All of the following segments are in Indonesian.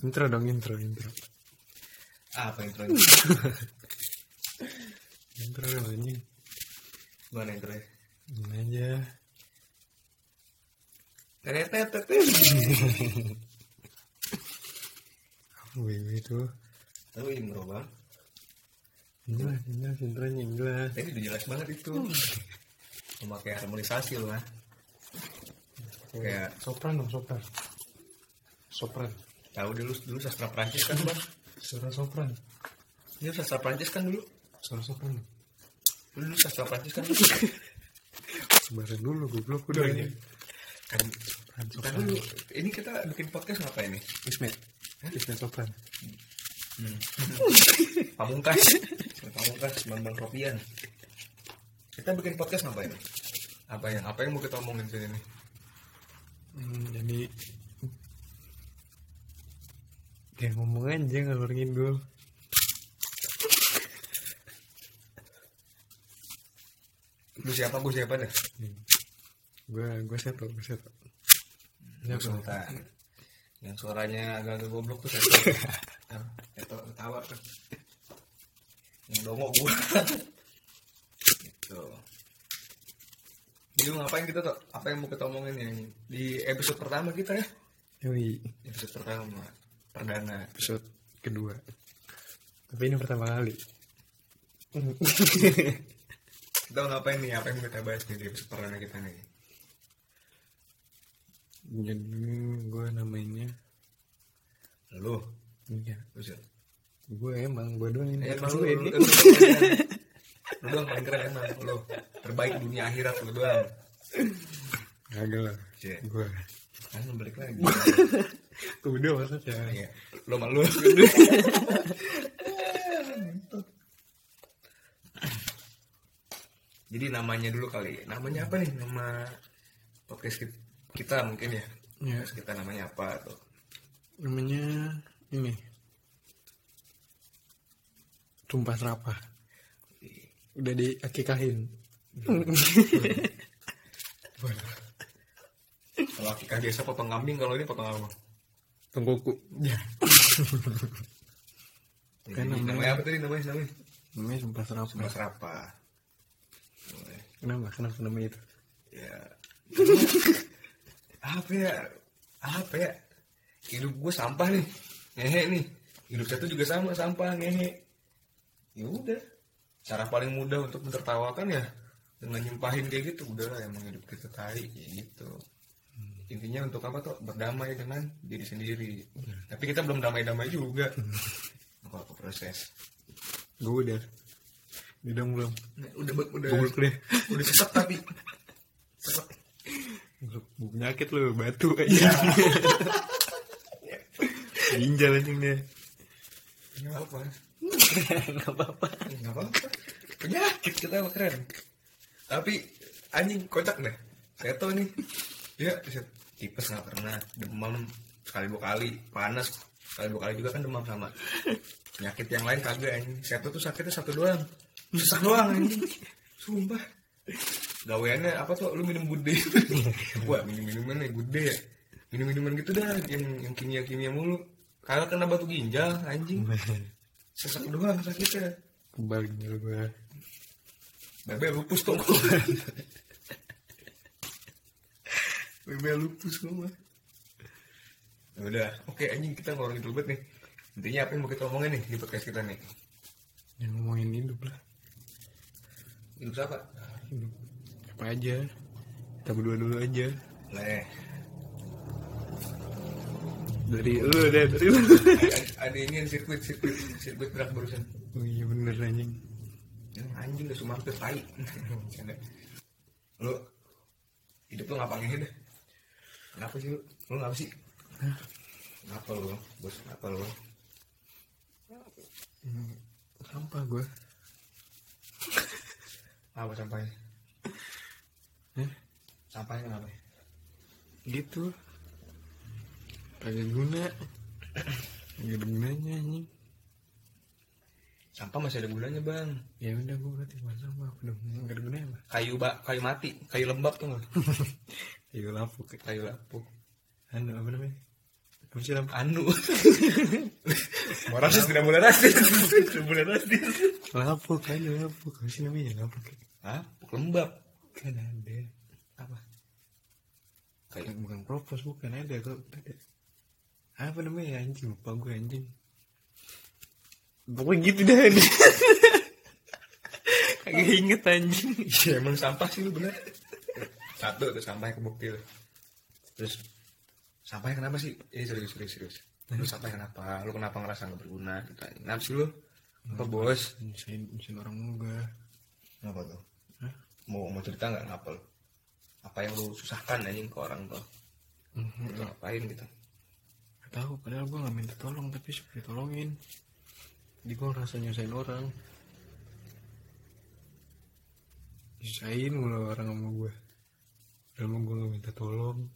Intro dong, intro, intro. Apa intro Intro dong anjing. Gimana intro Gini aja. Tetetet. Wih, itu. Tahu intro bang. Jelas, jelas, intronya jelas. Tadi udah jelas banget itu. Memakai harmonisasi loh. Kayak Sopran dong, sopran. Sopran. Tahu dulu dulu sastra Prancis kan bang. Suara sopran. Ini sastra Prancis kan dulu. Suara sopran. Dulu sastra Prancis kan dulu. Sebarin dulu, goblok udah Iya. ini. Kan Sopran, kita sopran. dulu ini kita bikin podcast ngapain nih? Ismet. Ismet sopran. Pamungkas. Pamungkas Bambang Ropian. Kita bikin podcast ngapain? Apa yang apa yang mau kita omongin sini nih? Hmm, jadi kayak ngomong aja ngalur ngidul Lu siapa? Gue siapa deh? gue gue seto gue seto Gue Sultan. Yang suaranya agak-agak goblok tuh saya Itu ketawa tuh. Yang dongo gua. gitu. Jadi ngapain kita tuh? Apa yang mau kita omongin yang di episode pertama kita ya? Yoi, Episode pertama perdana. episode kedua. Tapi ini pertama kali. Kita ngapain nih? Apa yang kita bahas nih di episode perdana kita nih? jadi gue namanya Lu, iya. Gue emang gue doang ini Eh, emang podcast lu, ini. lu, doang paling keren emang. Lu. Terbaik dunia akhirat lu doang. Kagak lah. Gue kan balik lagi udah maksudnya Iya. lu malu jadi namanya dulu kali. Namanya apa nih? Nama podcast ki- kita mungkin ya. Ya Podcast kita namanya apa tuh namanya ini. Tumpah serapah. Udah diakikahin. Kalau akikah biasa potong kambing kalau ini potong apa tengkuku ya. Jadi, namanya- namanya apa tadi? Namanya namanya namanya tumpah serapah Rapa Boleh. kenapa? Kenapa namanya itu? Ya. Apa ya? Apa ya? Hidup gue sampah nih. Ngehe nih. Hidup saya tuh juga sama sampah ngehe. Ya udah. Cara paling mudah untuk mentertawakan ya dengan nyumpahin kayak gitu. Udah lah emang hidup kita tai kayak gitu intinya untuk apa tuh? Berdamai dengan diri sendiri. Tapi kita belum damai-damai juga. Apa apa proses? Gue udah. Udah dong belum. Nah, udah udah. Goblok deh. Udah sesek tapi. Sesek Goblok, penyakit lu batu. Aja ginjal anjing deh nggak apa nggak apa-apa. Nggak apa-apa. Penyakit kita mah keren. Tapi anjing kocak deh. Saya tahu nih. Ya tipes nggak pernah. Demam sekali dua kali. Panas sekali dua kali juga kan demam sama. Penyakit yang lain kagak anjing. Saya tuh sakitnya satu doang? Sesak doang anjing. Sumpah. Gaweannya apa tuh? Lu minum bude wah minum minuman nih bude ya minum minuman gitu dah yang yang kimia kimia mulu. Kagak kena batu ginjal anjing. Sesak doang sakitnya. Ginjal gue Bebe lupus tuh Bebe lupus gue mah Ya udah oke anjing kita ngomongin dulu nih. Intinya apa yang mau kita omongin nih di podcast kita nih? Yang ngomongin hidup lah. Hidup siapa? Hidup apa aja. Kita berdua dulu aja. Leh dari lu deh dari lu. Ada, ini yang sirkuit sirkuit sirkuit berat barusan. Oh iya bener anjing. Ya, anjing udah sumampir tai. Lu hidup lu ngapa ngehe deh kenapa sih lu? Lu ngapa sih? Kenapa lu bos? Kenapa lu? Sampah gue apa sampahnya? Hah? sampahnya kenapa? Gitu. Kagak guna. Kagak ada gunanya anjing. Sampah masih ada gunanya bang. Ya udah gue berarti buat sampah. Udah nggak ada gunanya lah kayu bak kayu mati kayu lembab tuh nggak Iya lapuk kayu lapuk anu apa namanya Apa sih lampu? anu mau rasis tidak boleh rasis tidak boleh rasis Lampu kan lampu. Apa sih namanya lampu? Hah? lembab Kan ada. apa Kayak bukan propos bukan ada kok ada. Apa namanya anjing lupa gue anjing. Pokoknya gitu dah. Kagak inget anjing. iya emang sampah sih lu bener satu tuh sampahnya kebukti tuh. terus sampahnya kenapa sih eh serius serius serius lu sampahnya kenapa lu kenapa ngerasa nggak berguna gitu kenapa sih lu apa bos Misain, misain orang juga. Kenapa tuh? Mau mau cerita nggak ngapa lu? Apa yang lu susahkan anjing ke orang tuh? Mhm. Lu ngapain gitu? Gak tahu padahal gue gak minta tolong tapi suka ditolongin. Jadi gue ngerasa nyusahin orang. Nyusahin mulu orang sama gue. Mau gue gak minta tolong.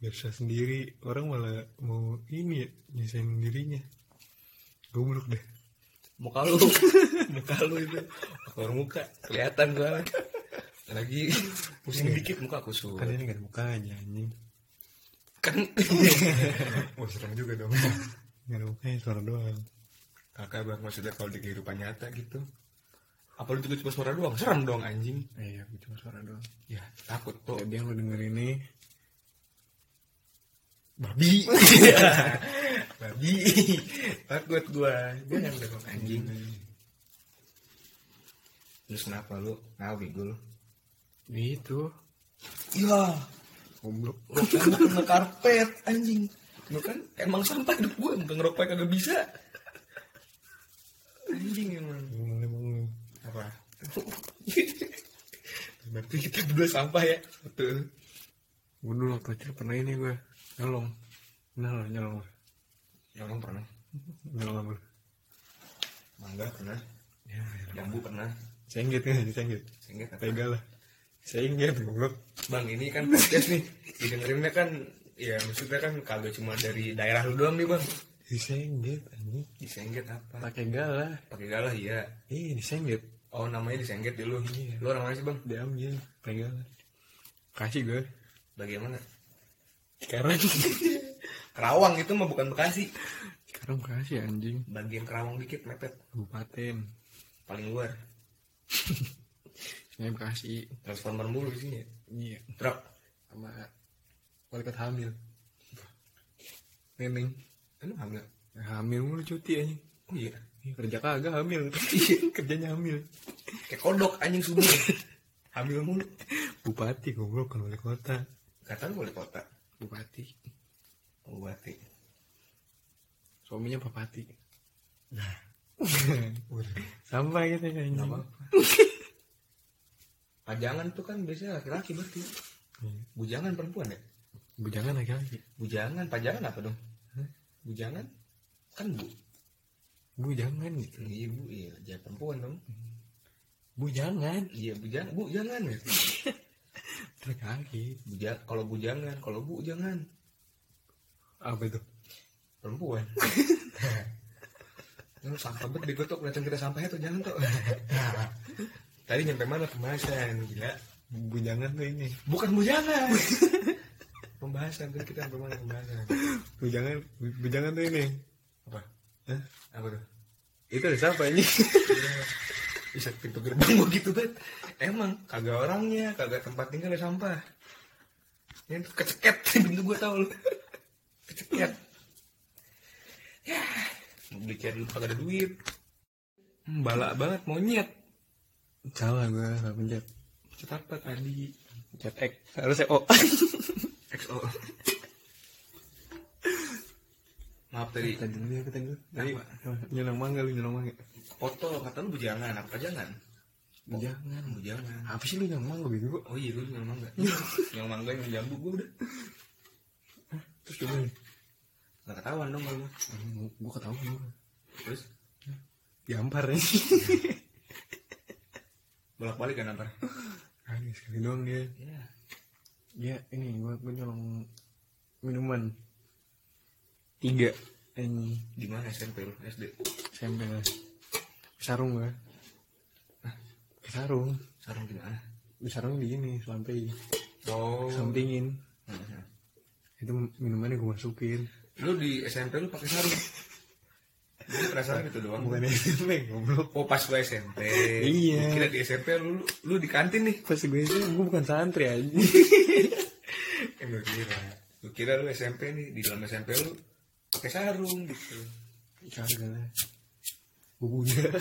Biasa sendiri. Orang malah mau ini ya, nyusahin dirinya. Goblok deh. Muka lu, muka lu itu, keluar muka, kelihatan gua. Lagi pusing dikit muka kusut. Kan ini gak ada mukanya anjing. Kan, wah serem juga dong. Gak ada mukanya suara doang. Kakak bang maksudnya kalau di kehidupan nyata gitu. Apa lu cuma suara doang? Serem dong anjing. Eh, iya, gue cuma suara doang. Ya takut tuh. Jadi yang lo denger ini Babi. Babi. Takut gua. Jangan dong anjing. Terus kenapa lu? Ngawi gue lu. Gitu. Iya. Goblok. Lu kan karpet anjing. Lu kan emang sampah hidup gue, bukan ngerokok kagak bisa. Anjing emang. Emang emang lu. Apa? Berarti kita berdua sampah ya. Betul. Gue dulu waktu kecil pernah ini gue nyolong. Nah, nyolong. Nyolong pernah. Nyolong apa? Mangga pernah. Ya, ya. Jambu pernah. Sengget kan, sengget. Sehingga kata, Tega lah. Sengget, goblok. Bang ini kan podcast nih. Didengerinnya kan ya maksudnya kan kagak cuma dari daerah lu doang nih bang. Disengget, anjing. Disengget apa? Pakai galah. Pakai galah iya. Iya, disengget. Oh namanya disengget dulu. Iya. Lu orang mana sih bang? Diambil, pakai galah. Kasih gue. Bagaimana? Sekarang. Kerawang itu mah bukan Bekasi. Sekarang kasih anjing. Bagian Kerawang dikit mepet. Kabupaten. Paling luar. Sebenarnya Bekasi. Transformer mulu isinya. Iya. Truk. Sama wali kota hamil. Neneng. Emang hamil? Hamil mulu cuti anjing. Oh iya. Iya, kerja kagak hamil. Kerjanya hamil. Kayak kodok anjing subuh. hamil mulu. Bupati goblok kan wali kota. Kata wali kota. Bupati. Oh, Bupati. Suaminya papati. Sampah gitu ya anjing. Gak apa-apa. Pajangan tuh kan biasanya laki-laki berarti. Iya. Bujangan perempuan ya? Bujangan lagi-lagi. Bujangan, pajangan apa dong? Bujangan? Kan bu. Bujangan gitu. Iya bu, iya. Jangan perempuan dong. Bujangan. Iya bujangan, bu jangan ya. Lagi. Buja, kalau bujangan, kalau bu jangan. Apa itu? Perempuan. Lu sampah banget digotok kelihatan kita sampahnya tuh jangan tuh. Tadi nyampe mana pembahasan gila? Bujangan tuh ini. Bukan bujangan. pembahasan tuh kita sampai mana pembahasan? Bujangan, bujangan tuh ini. Apa? Hah? Apa tuh? Itu ada siapa ini? Bisa pintu gerbang begitu bet. Emang kagak orangnya, kagak tempat tinggal ada sampah. Ini tuh keceket pintu gua tau lu. Keceket. Ya, mau beli lu kagak ada duit. Balak banget monyet. Salah gue, gak pencet. Cat apa tadi? Chat X. Harusnya O. XO. Maaf tadi. Tadi dulu ya, tadi dulu. Tadi, nyolong mangga lu, nyolong mangga. Foto kata lu bujangan, apa jangan? Bujangan. Bujangan. Apa sih lu nyolong mangga bego? Oh iya lu yang mangga. yang mangga yang jambu gua udah. Terus gimana? Gak ketahuan dong kalau. Gue ketahuan gue. Terus Gampar nih. bolak balik kan antar. Kali sekali doang dia. Iya. Ya ini gue gue nyolong minuman. Tiga. Ini Di mana SMP lu? SD. SMP lah. Sarung gue. Ke sarung. Sarung di mana? Di sarung di ini sampai Oh. sampingin. Hmm. Itu minumannya gue masukin. lu di SMP lu pakai sarung gue penasaran gitu doang bukan SMP goblok oh pas gue SMP Iya. Gua kira di SMP lu lu di kantin nih pas gue itu gue bukan santri aja eh gue kira gue kira lu SMP nih di dalam SMP lu pakai sarung gitu. Kagak lah gue budak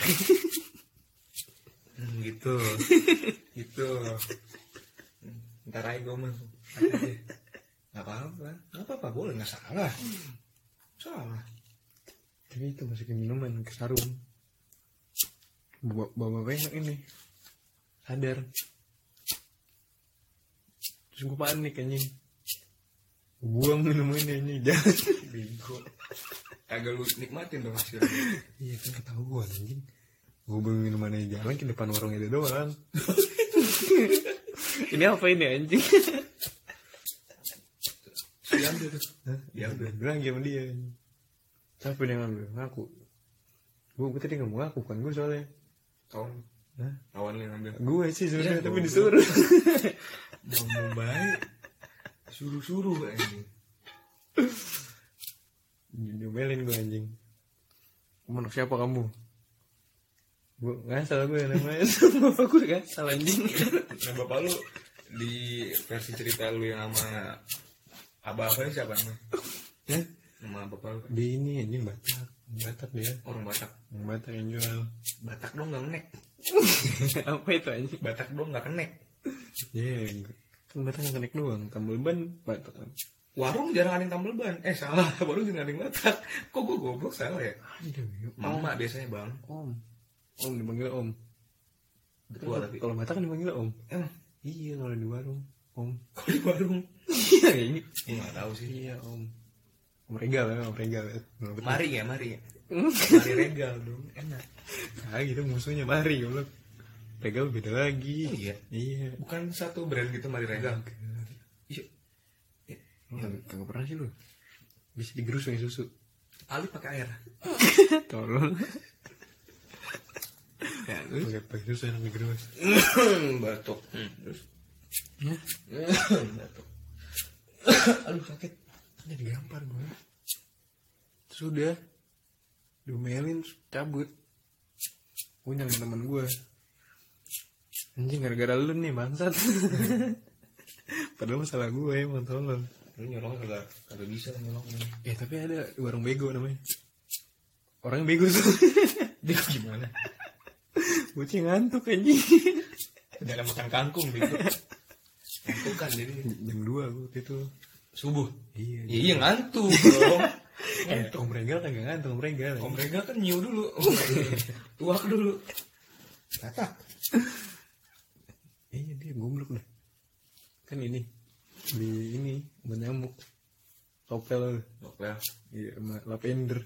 hmm, gitu. Gitu. Ntar aja gue mah. Nggak apa-apa. Nggak apa-apa boleh. Nggak salah. Salah. Tapi itu masukin minuman ke sarung. Bawa bawa banyak ini. Sadar. Terus gue panik anjing buang minumannya ini jangan bego. Agak lu nikmatin dong hasilnya. Iya kan ketahuan anjing. Gue buang minumannya jalan ke depan warung itu doang. Ini apa ini anjing? Diambil tuh. Diambil bilang sama dia. Siapa yang ngambil? Ngaku. Gue gue tadi nggak mau ngaku kan gue soalnya. Kawan Hah? kawan yang ngambil. Gue sih sebenarnya Ya, tapi disuruh. mau mau baik suruh suruh ini diomelin gue anjing. Kamu anak siapa kamu? Gue ngasal gue namanya. Sama bapak gue ngasal anjing. Nah bapak lu di versi cerita lu yang sama abah apa ini siapa namanya ya nama bapak lu. Di ini anjing batak. Batak dia. Orang Batak. Yang batak yang jual. Batak dong nggak kenek. Apa itu anjing? Batak dong nggak kenek. Ya kan batak yang kenek doang tambal ban batak warung jarang ada yang tambal ban. Eh salah warung jarang ada yang Batak kok gue goblok salah ya? Ya mama biasanya bang. Om. Om dipanggil om. Betul tapi. kalau batak kan dipanggil om. Emang iya kalau di warung om. Kalau di warung? Iya ini gue nggak tahu sih. Iya om. Om regal ya om regal ya. Mari ya mari ya. Mari regal dong enak. Ah gitu musuhnya mari goblok. Regal beda lagi. Oh, iya? Iya. bukan satu brand gitu mari regal iya Ya, kagak pernah sih lu. Bisa digerus pakai susu. Ali pakai air Tolong. ya, lu pakai pakai susu enak digerus. batuk Hmm, terus Ya, batuk aduh sakit. Jadi gampar gue. Sudah. Terus cabut. Gue nyalain temen gue. Anjing gara-gara lu nih bangsat. Padahal masalah gue emang tolong. lu nyolong kagak kagak bisa nyolongnya Ya tapi ada warung bego namanya. Orang bego tuh. dia gimana Bocah ngantuk anjing. jangan makan kangkung gitu itu kan jadi Jam 2 gue waktu itu. subuh Iya. Ya, iya ngantuk dong Eh, Om Regal kagak ngantuk, Om Regal. Om Rega kan nyiu dulu tuak dulu kata Iya dia goblok dah. Kan ini di ini menyamuk. Topel Oke iya sama lavender.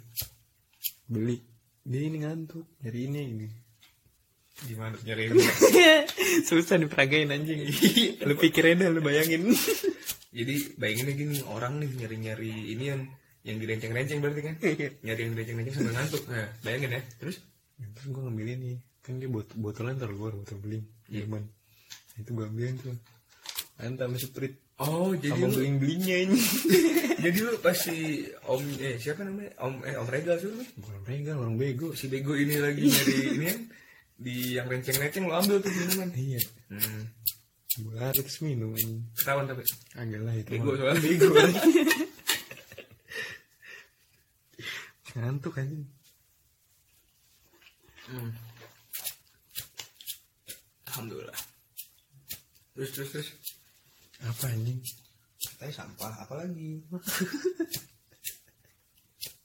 Beli. Dia ini ngantuk, nyari ini ini. gimana nyari Susah diperagain anjing. lu pikir aja lu bayangin. jadi bayangin aja gini orang nih nyari nyari ini yang yang direnceng-renceng berarti kan nyari yang direnceng-renceng sambil ngantuk nah bayangin ya terus Terus gue ngambil ini Kan dia bot botolan taruh luar botol beling Iya. Nah, Itu gue ambilin tuh. Mantap sama Sprite oh jadi Sama lu beling-belingnya ini. Jadi lu pasti om eh siapa namanya? Om eh om Rega sih lu? Bukan Regal, orang bego. Si bego ini lagi nyari ini kan. Di yang renceng-renceng lo ambil tuh minuman. Iya. Hmm. Gue harus minum ini. Ketahuan tapi. Agak lah itu bego soalnya. Bego. Ngantuk anjing Hmm. Alhamdulillah. Terus terus terus. Apa anjing Katanya sampah, apalagi?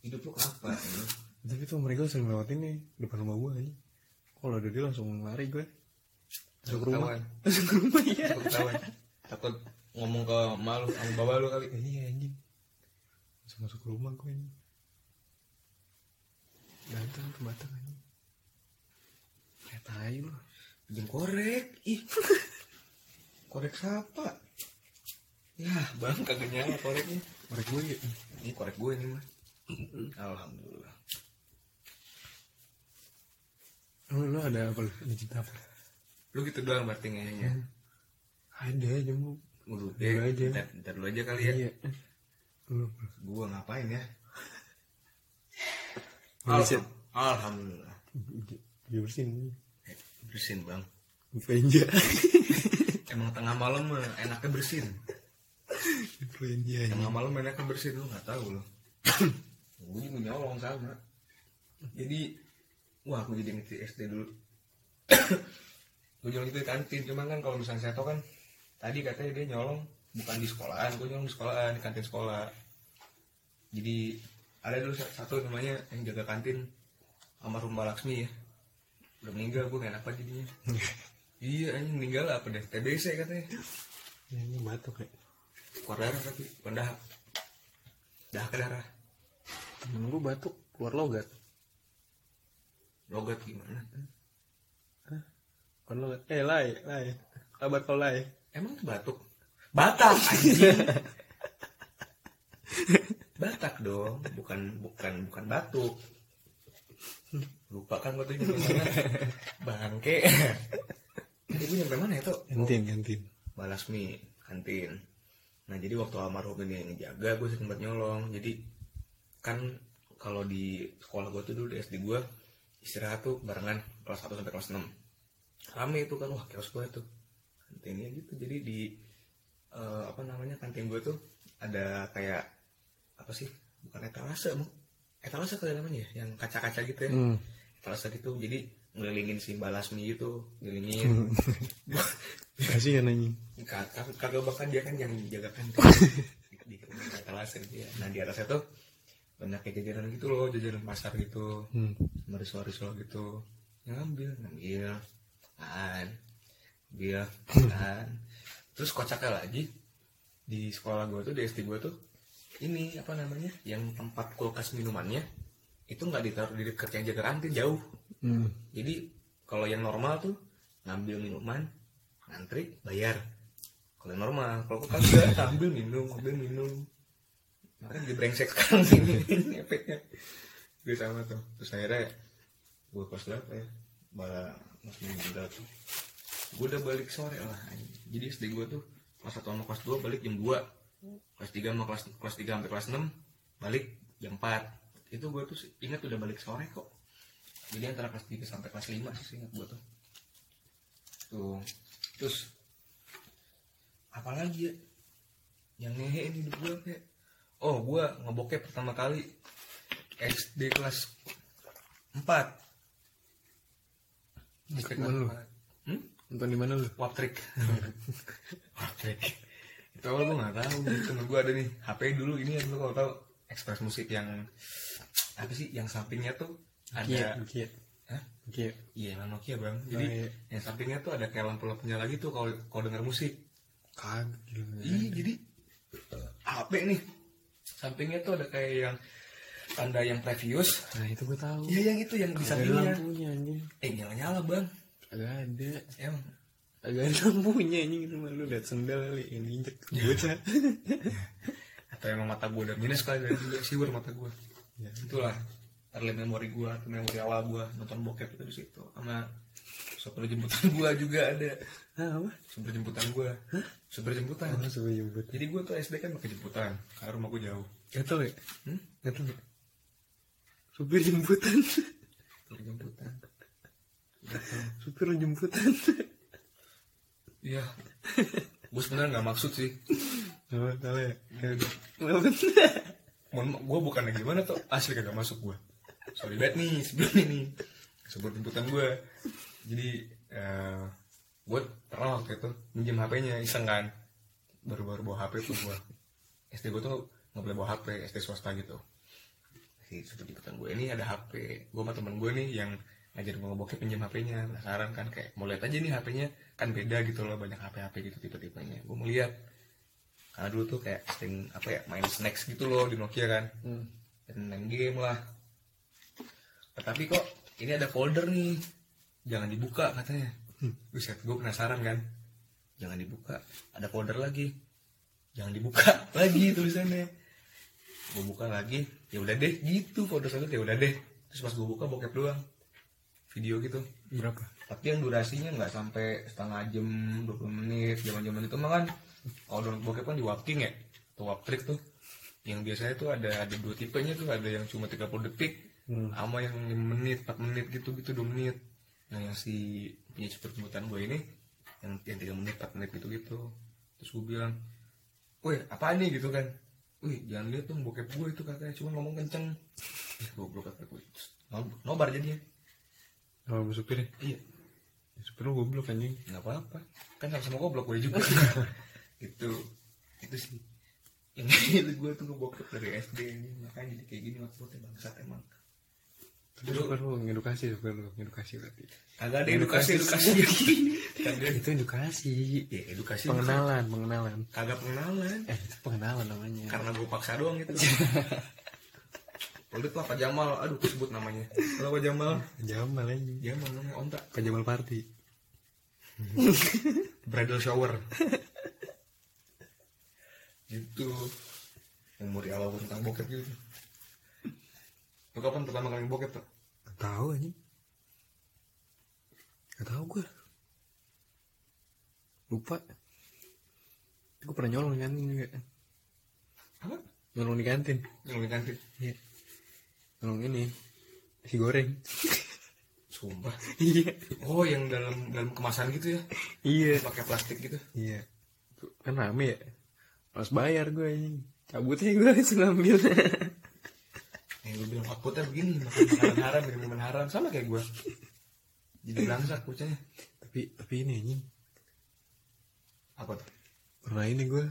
Hidup lu apa? Ya? Tapi tuh mereka sering lewatin nih Depan rumah gue anjing Kalau ada dia langsung lari gue Masuk ke rumah. Masuk ke rumah iya Takut ngomong ke malu sama bapak lu kali. Iya anjing Langsung masuk ke rumah gue anjing Ganteng tuh batang anjing Kayak tai lu Jam korek. Ih. korek siapa? Ya, bang kagak nyala koreknya. Mereka gue ya Ini korek gue ini mah. Alhamdulillah. Lu, lu ada apa lu? Ada cinta apa? Lu gitu doang berarti ngehnya. Ada aja mau Dulu Dulu aja. Ntar, ntar dulu aja kali ya. Iya Lu Gue ngapain ya? Bersihin. Alhamdulillah. dia bersihin. Eh, Bersin bang. Influenza. Emang tengah malam enaknya bersin. Influenza. Tengah malam enaknya bersin lu nggak tahu lo. gue juga nyolong sama. Jadi, wah aku jadi ngerti SD dulu. gue nyolong itu di kantin, cuman kan kalau misalnya Seto kan tadi katanya dia nyolong bukan di sekolahan, gue nyolong di sekolahan di kantin sekolah. Jadi ada dulu satu namanya yang jaga kantin almarhum Mbak Laksmi ya. Udah meninggal gue gak enak banget jadinya. iya anjing meninggal apa deh TBC katanya. Ya, ini batuk ya. Keluar darah tapi dahak. Dahak ke darah. Temen gue batuk keluar logat. Logat gimana? Bukan logat. Eh, lai, lai. Kabar kau lai. Emang itu batuk? Batak anjing. Batak dong, bukan bukan bukan batuk. Lupa kan itu gimana? Bangke. Gue nyampe mana ya tuh? Kantin, kantin. Balasmi kantin. Nah jadi waktu almarhum ini yang ngejaga gue banget nyolong. Jadi kan kalau di sekolah gue tuh dulu di SD gue istirahat tuh barengan kelas 1 sampai kelas 6 rame itu kan wah kios gue tuh kantinnya gitu jadi di eh, apa namanya kantin gue tuh ada kayak apa sih bukan etalase mau etalase kali namanya ya yang kaca-kaca gitu ya Hmm. etalase gitu jadi ngelilingin si balasmi gitu ngelilingin. Kasih kan anjing. kagak kagak bahkan dia kan yang jaga kantin di, di, di etalase gitu ya. Nah di atasnya tuh banyak kayak jajanan gitu loh jajanan pasar gitu. Hmm. risol-risol gitu. Yang ngambil ngambil. Kan ambil kan terus kocaknya lagi di sekolah gue tuh di SD gue tuh ini apa namanya yang tempat kulkas minumannya itu nggak ditaruh di dekat yang jaga kantin jauh Hmm. jadi kalau yang normal tuh ngambil minuman ngantri bayar. Kalau yang normal kalau kan enggak ambil minum ambil minum. Makanya jadi brengsek sekarang ini efeknya. Gue sama tuh. Terus akhirnya gue kelas berapa ya? Malah masih meninggal tuh. Gue udah balik sore lah jadi SD gue tuh kelas satu sama kelas 2 balik jam 2 kelas 3 sama kelas kelas 3 sampai kelas 6 balik jam 4 itu gue tuh ingat udah balik sore kok jadi antara kelas 3 sampai kelas 5 sih ingat gue tuh. Tuh. Terus apalagi ya? Yang ngehe ini hidup gue kayak oh gue ngebokep pertama kali SD kelas 4 SD kelas Mana lu? 4 hmm? Nonton di mana lu? Waptrik Waptrik itu awal gue gak tahu temen gue ada nih. HP dulu ini yang lu kalau tahu Express Musik yang apa sih yang sampingnya tuh ada Kia. Hah? Kia. Iya emang Nokia bang Jadi Oh, iya. yang sampingnya tuh ada kayak lampu-lampu nyala gitu kalau kalau denger musik Kagak. gila. Iya jadi HP nih Sampingnya tuh ada kayak yang Tanda yang previous Nah, itu gue tahu. Iya yang itu yang di Kagak ada sampingnya lampunya anjing. Eh nyala-nyala bang Kagak ada. Emang Kagak ada lampunya anjing itu mah lu lihat sendal kali yang diinjek. Bocah. Atau emang mata gue udah minus kali dari dulu siwur mata gue Ya. Itulah early memori gue atau memori awal gue nonton bokep itu di situ sama sopir jemputan gue juga ada Hah, apa? sopir jemputan gue sopir jemputan Oh, coba jemput. jadi gue tuh SD kan pakai jemputan karena rumah gue jauh Gak tau ya? hmm? Gak tau ya? Supir jemputan. sopir jemputan Supir jemputan. iya gue sebenarnya nggak maksud sih salah ya? Kenapa? mohon gue bukan gimana tuh asli kagak masuk gue sorry banget nih sebelum ini. Sebut jemputan gue jadi eh gue pernah waktu itu minjem HP-nya iseng kan. Baru-baru bawa HP tuh gue SD gue tuh nggak boleh bawa HP SD swasta gitu. Si sebut jemputan gue ini ada HP gue sama temen gue nih yang ngajarin gue ngebokep pinjam HP-nya penasaran kan kayak mau lihat aja nih HP-nya kan beda gitu loh banyak HP-HP gitu tipe-tipenya. Gue mau lihat. Karena dulu tuh kayak sering apa ya main snacks gitu loh di Nokia kan. Hmm. dan main game lah tapi kok ini ada folder nih. Jangan dibuka katanya. Buset, gue penasaran kan? Jangan dibuka. Ada folder lagi. Jangan dibuka lagi tulisannya. Gue buka lagi. Ya udah deh gitu folder satu ya udah deh. Terus pas gue buka bokep doang. Video gitu. Berapa? tapi yang durasinya nggak sampai setengah jam 20 menit zaman zaman itu mah kan. Kalau download bokep kan di Wapking ya. Atau Waptrik tuh. Yang biasanya tuh ada ada dua tipenya tuh. Ada yang cuma 30 detik Hmm. sama yang 5 menit 4 menit gitu gitu 2 menit. Nah yang si punya super jemputan gue ini yang yang 3 menit 4 menit gitu gitu. Terus gue bilang woi apa nih? Gitu kan. Wih jangan lihat dong bokep gue itu katanya cuma ngomong kenceng. Ih goblok kata gue nobar jadinya. Kalau sama supir ya? iya. Ya, supir lu goblok anjing. nggak apa-apa. Kan sama-sama goblok gue juga. Itu itu sih. Yang itu gue tuh ngebokep dari SD ini makanya jadi kayak gini maksudnya bangsat emang Tapi supir lu ngedukasi, supir lu ngedukasi berarti. Agak ada edukasi edukasi Itu edukasi. ya edukasi Pengenalan, pengenalan. kagak pengenalan Eh, itu pengenalan namanya. karena gue paksa doang itu Lalu tuh Pak Jamal, aduh sebut namanya. Kalau Pak Jamal, Jamal aja. Jamal namanya ontak. Ke Jamal Party. Bridal shower. gitu. Di awal tentang bokep gitu. Lu kapan pertama kali bokep tuh? Gak tahu anjing. Gak tahu gue. Lupa. Gue pernah nyolong di kantin juga. Apa? Nyolong di kantin. Yang di kantin. Iya. Nyolong ini. Nasi goreng. Sumpah. iya. Oh, yang dalam dalam kemasan gitu ya? Iya. Pakai plastik gitu. Iya. Kan rame ya. Harus bayar gue anjing. Cabutnya gue langsung ambil. Yang gue bilang outputnya begini, makan makanan haram, minum minuman haram, sama kayak gue. Jadi belangsak bocahnya. tapi tapi ini anjing. Apa tuh? Pernah ini gue.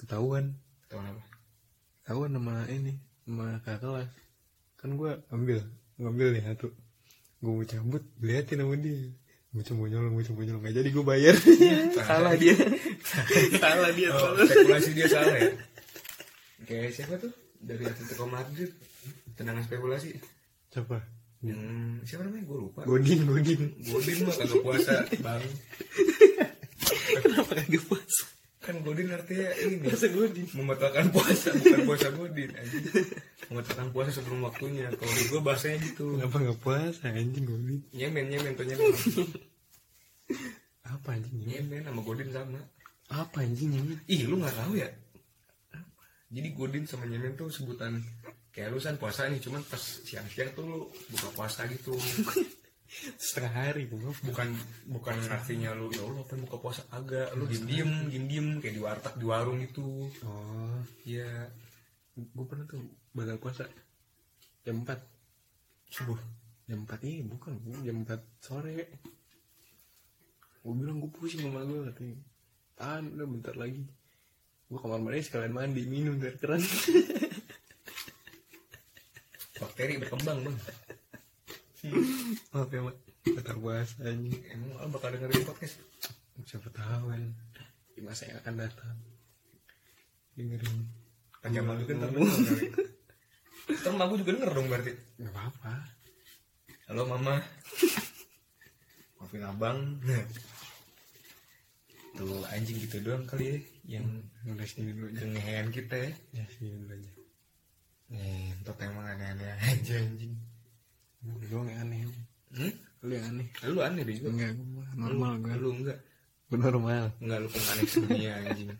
Ketahuan. Tahu apa? Ketahuan sama ini. Sama kakak kelas. Kan gue ambil. Ngambil nih satu. Gue mau cabut. Liatin sama dia. Nyolong, gue coba nyolong. Gak jadi gue bayar. Salah dia. Salah dia. Oh, spekulasi dia salah ya? Kayak siapa tuh? Dari Atletico Madrid. Tendangan spekulasi. Siapa? Yang siapa namanya? Gue lupa. Godin, Godin. Godin mah kagak puasa, Bang. Kenapa kagak puasa? Kan Godin artinya ini. Puasa Godin. Membatalkan puasa, bukan puasa Godin. anjing. Membatalkan puasa sebelum waktunya. Kalau di gue bahasanya gitu. Kenapa gak puasa anjing Godin? Nyemen, nyemen tuh nyemen. Apa anjing? Nyemen sama Godin sama. Apa anjing ini? Ih, lu nggak tahu ya? Jadi Godin sama Nyemen tuh sebutan kayak lu san puasa nih, cuman pas siang-siang tuh lu buka puasa gitu. Setengah hari gue Bukan bukan artinya lu ya Allah pengen buka puasa agak, lu diem diem diem diem kayak di warteg di warung gitu. Oh, Iya, gue pernah tuh batal puasa. Jam 4 subuh. jam 4 iya bukan jam 4 sore. Gue bilang gue pusing sama gue katanya. Tahan udah bentar lagi gue kamar mandi sekalian mandi minum dari keran Bakteri berkembang bang. maaf ya mak puasa anjing Emang lu bakal dengerin podcast? siapa tahu kan di masa yang akan datang dengerin Kan Jamal juga ntar emak gua juga denger dong berarti. nggak apa-apa Halo mama. Maafin abang. Tuh anjing gitu doang kali ya yang sini dulu aja ngehean kita ya. ya sini dulu aja Ngentot emang aneh-aneh aja anjing. lu doang yang aneh Hmm? lu yang aneh Lu aneh deh juga. enggak gue normal gue Lu enggak. gue normal Enggak lu paling aneh sedunia anjing.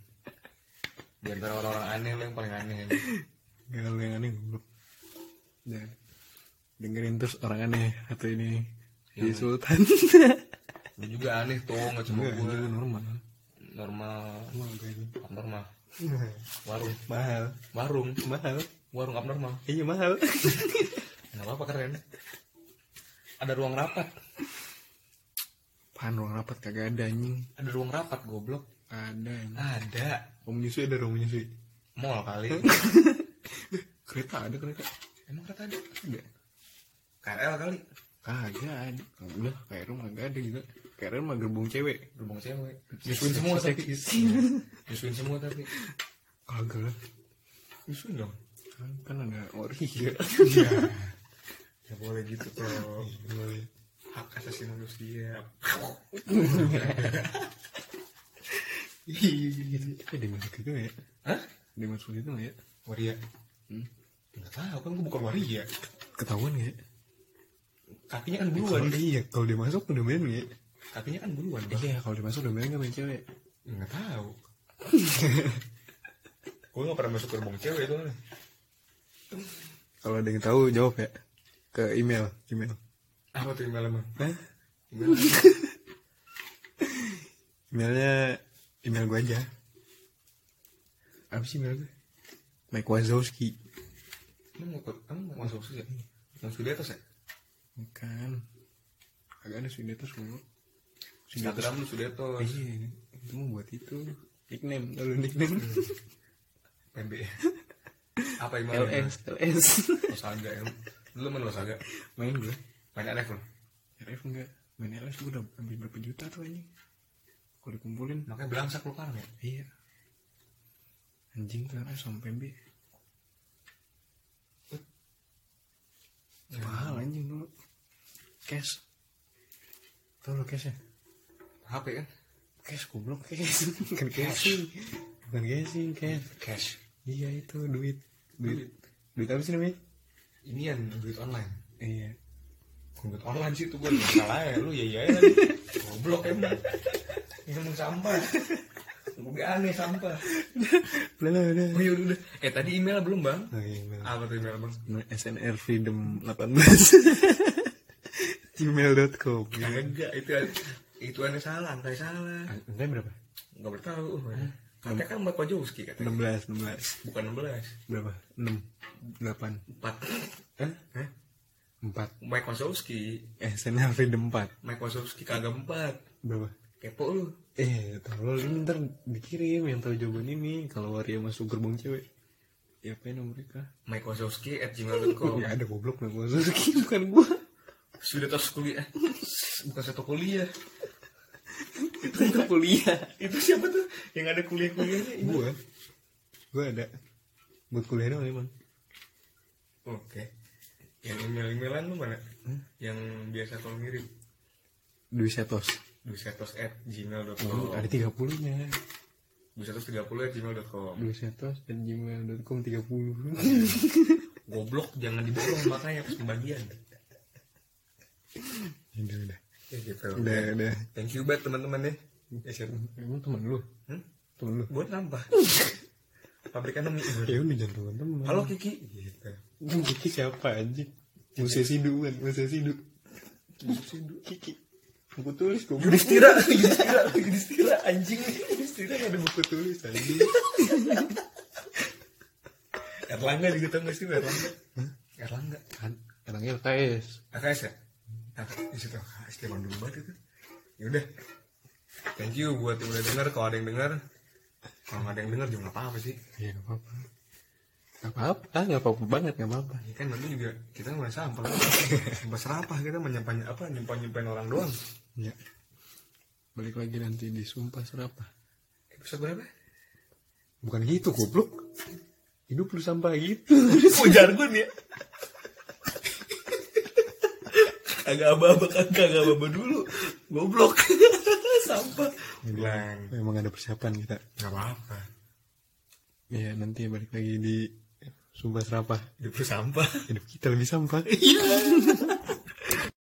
Di antara orang-orang aneh lu yang paling aneh anjing. Gak lu yang aneh goblok Jangan Dengerin terus orang aneh Atau ini Si Sultan Lu juga aneh tuh, enggak cuma Enggak, gue normal Normal. Normal ini Abnormal. Warung. Mahal Warung. Mahal Warung abnormal. Iya mahal Enggak apa-apa keren. Ada ruang rapat. Apaan ruang rapat kagak ada anjing Ada ruang rapat goblok. Ada Ada. Ruang menyusui ada ruang menyusui Mall kali. Kereta ada kereta Emang kata ada? Ada KRL kali. Kagak ada Udah kayak rumah kagak ada juga Kayak rumah gerbong cewek Gerbong cewek. Nyusuin semua tapi. Nyusuin semua tapi. Kagak lah Nyusuin dong. kan, kan ada waria Iya. Ya boleh gitu. Boleh Hak asasi manusia. Eh dia masuk itu ya Hah? Dia masuk itu ya Waria. Hmm? Enggak tahu kan gue bukan waria. Ketahuan ya Kakinya kan Kalau buluan. iya, kalau dia masuk udah main ya? Kakinya kan buluan. Bang. Iya, kalau dia masuk udah nggak main cewek? Enggak tahu. gue gak pernah masuk gerbong cewek itu Kalau ada yang tahu jawab ya ke email, email. apa tuh email emang Hah? email Emailnya email gue aja. Apa sih email gue? Mike Wazowski. emang mau emang sih ya masuk di atas ya Bukan. Agak ada Sudetos mulu. Instagram lu sudah tuh Iya, itu mau buat itu. Nickname, lalu nickname. PB apa emailnya LS, LS. Losaga ya lu main Losaga Main gue. main RF lu RF enggak. Main LS gue udah ambil berapa juta tuh anjing. Kalau dikumpulin. makanya belangsak lu kan ya Iya. Anjing tuh LS sama PMB. Mahal anjing dulu. Cash. Tau lo cash ya? HP kan Cash goblok cash. Bukan casing. Bukan casing, cash. cash Iya itu duit. Duit. Duit apa sih namanya? ini yang duit online Iya. duit online sih tuh gue salah ya lu ya ya goblok emang emang sampah gue aneh sampah Udah udah. oh iya udah udah. eh tadi email belum bang Oh, iya, email. apa tuh email bang SNR Freedom 18 gmail.com enggak itu itu aneh salah angka salah. Enggak berapa? nggak bertahu. Katanya kan Mbak Wajowski katanya. 16, 16 bukan 16 Berapa? 6 8 empat. Hah? Hah? 4 Mike Wazowski SNR Freedom 4 Mike Wazowski kagak empat. Berapa? kepo lu. Eh, tolol ini ntar dikirim yang tahu jawaban ini. Kalau Waria masuk gerbong cewek. Ya apa nomor mereka? Mike Wazowski at gmail.com Enggak ada goblok nama Suzuki bukan gua. sudah tos kuliah. Bukan satu kuliah Itu untuk kuliah. itu siapa tuh yang ada kuliah kuliahnya Gua. Gua ada. Buat kuliah doang emang. oke yang email emailan lu mana yang biasa kalau ngirim Dwi Setos. dusetos at Oh, gmail.com ada 30 nya. dusetos tiga puluh at gmail.com Dwi Setos dan gmail.com 30. goblok jangan diborong makanya pas pembagian udah, udah. Ya gitu Udah, udah. thank you banget teman-teman ya ya Emang temen lu? Hmm? Temen lu? buat nambah pabrik enemy Ya udah jangan temen-temen. halo Kiki gitu Kiki siapa anjing? Musisi du kan, musisi du. Kiki. Buku tulis gue Yudhistira Yudhistira Yudhistira anjing Yudhistira ada buku tulis anjing. Erlangga juga tau gak sih Erlangga Erlangga Kan, orangnya LKS. AKS ya AKS di situ AKS zaman dulu banget itu yaudah thank you buat yang udah denger kalau ada yang denger kalau nggak ada yang denger juga nggak apa-apa sih Iya gak apa-apa. Gak apa-apa, gak apa-apa banget gak apa-apa. ya kan nanti juga kita nggak sampah sampah serapah kita menyimpan apa nyimpan nyimpan orang doang Ya. Balik lagi nanti di Sumpah Serapah. episode berapa Bukan gitu goblok. Hidup lu sampah gitu. kok jargon ya kagak apa-apa kagak apa-apa dulu goblok sampah bilang Memang ada persiapan kita. nggak apa-apa Ya nanti balik lagi di Sumpah Serapah. hidup sampah Hidup kita lebih sampah. iya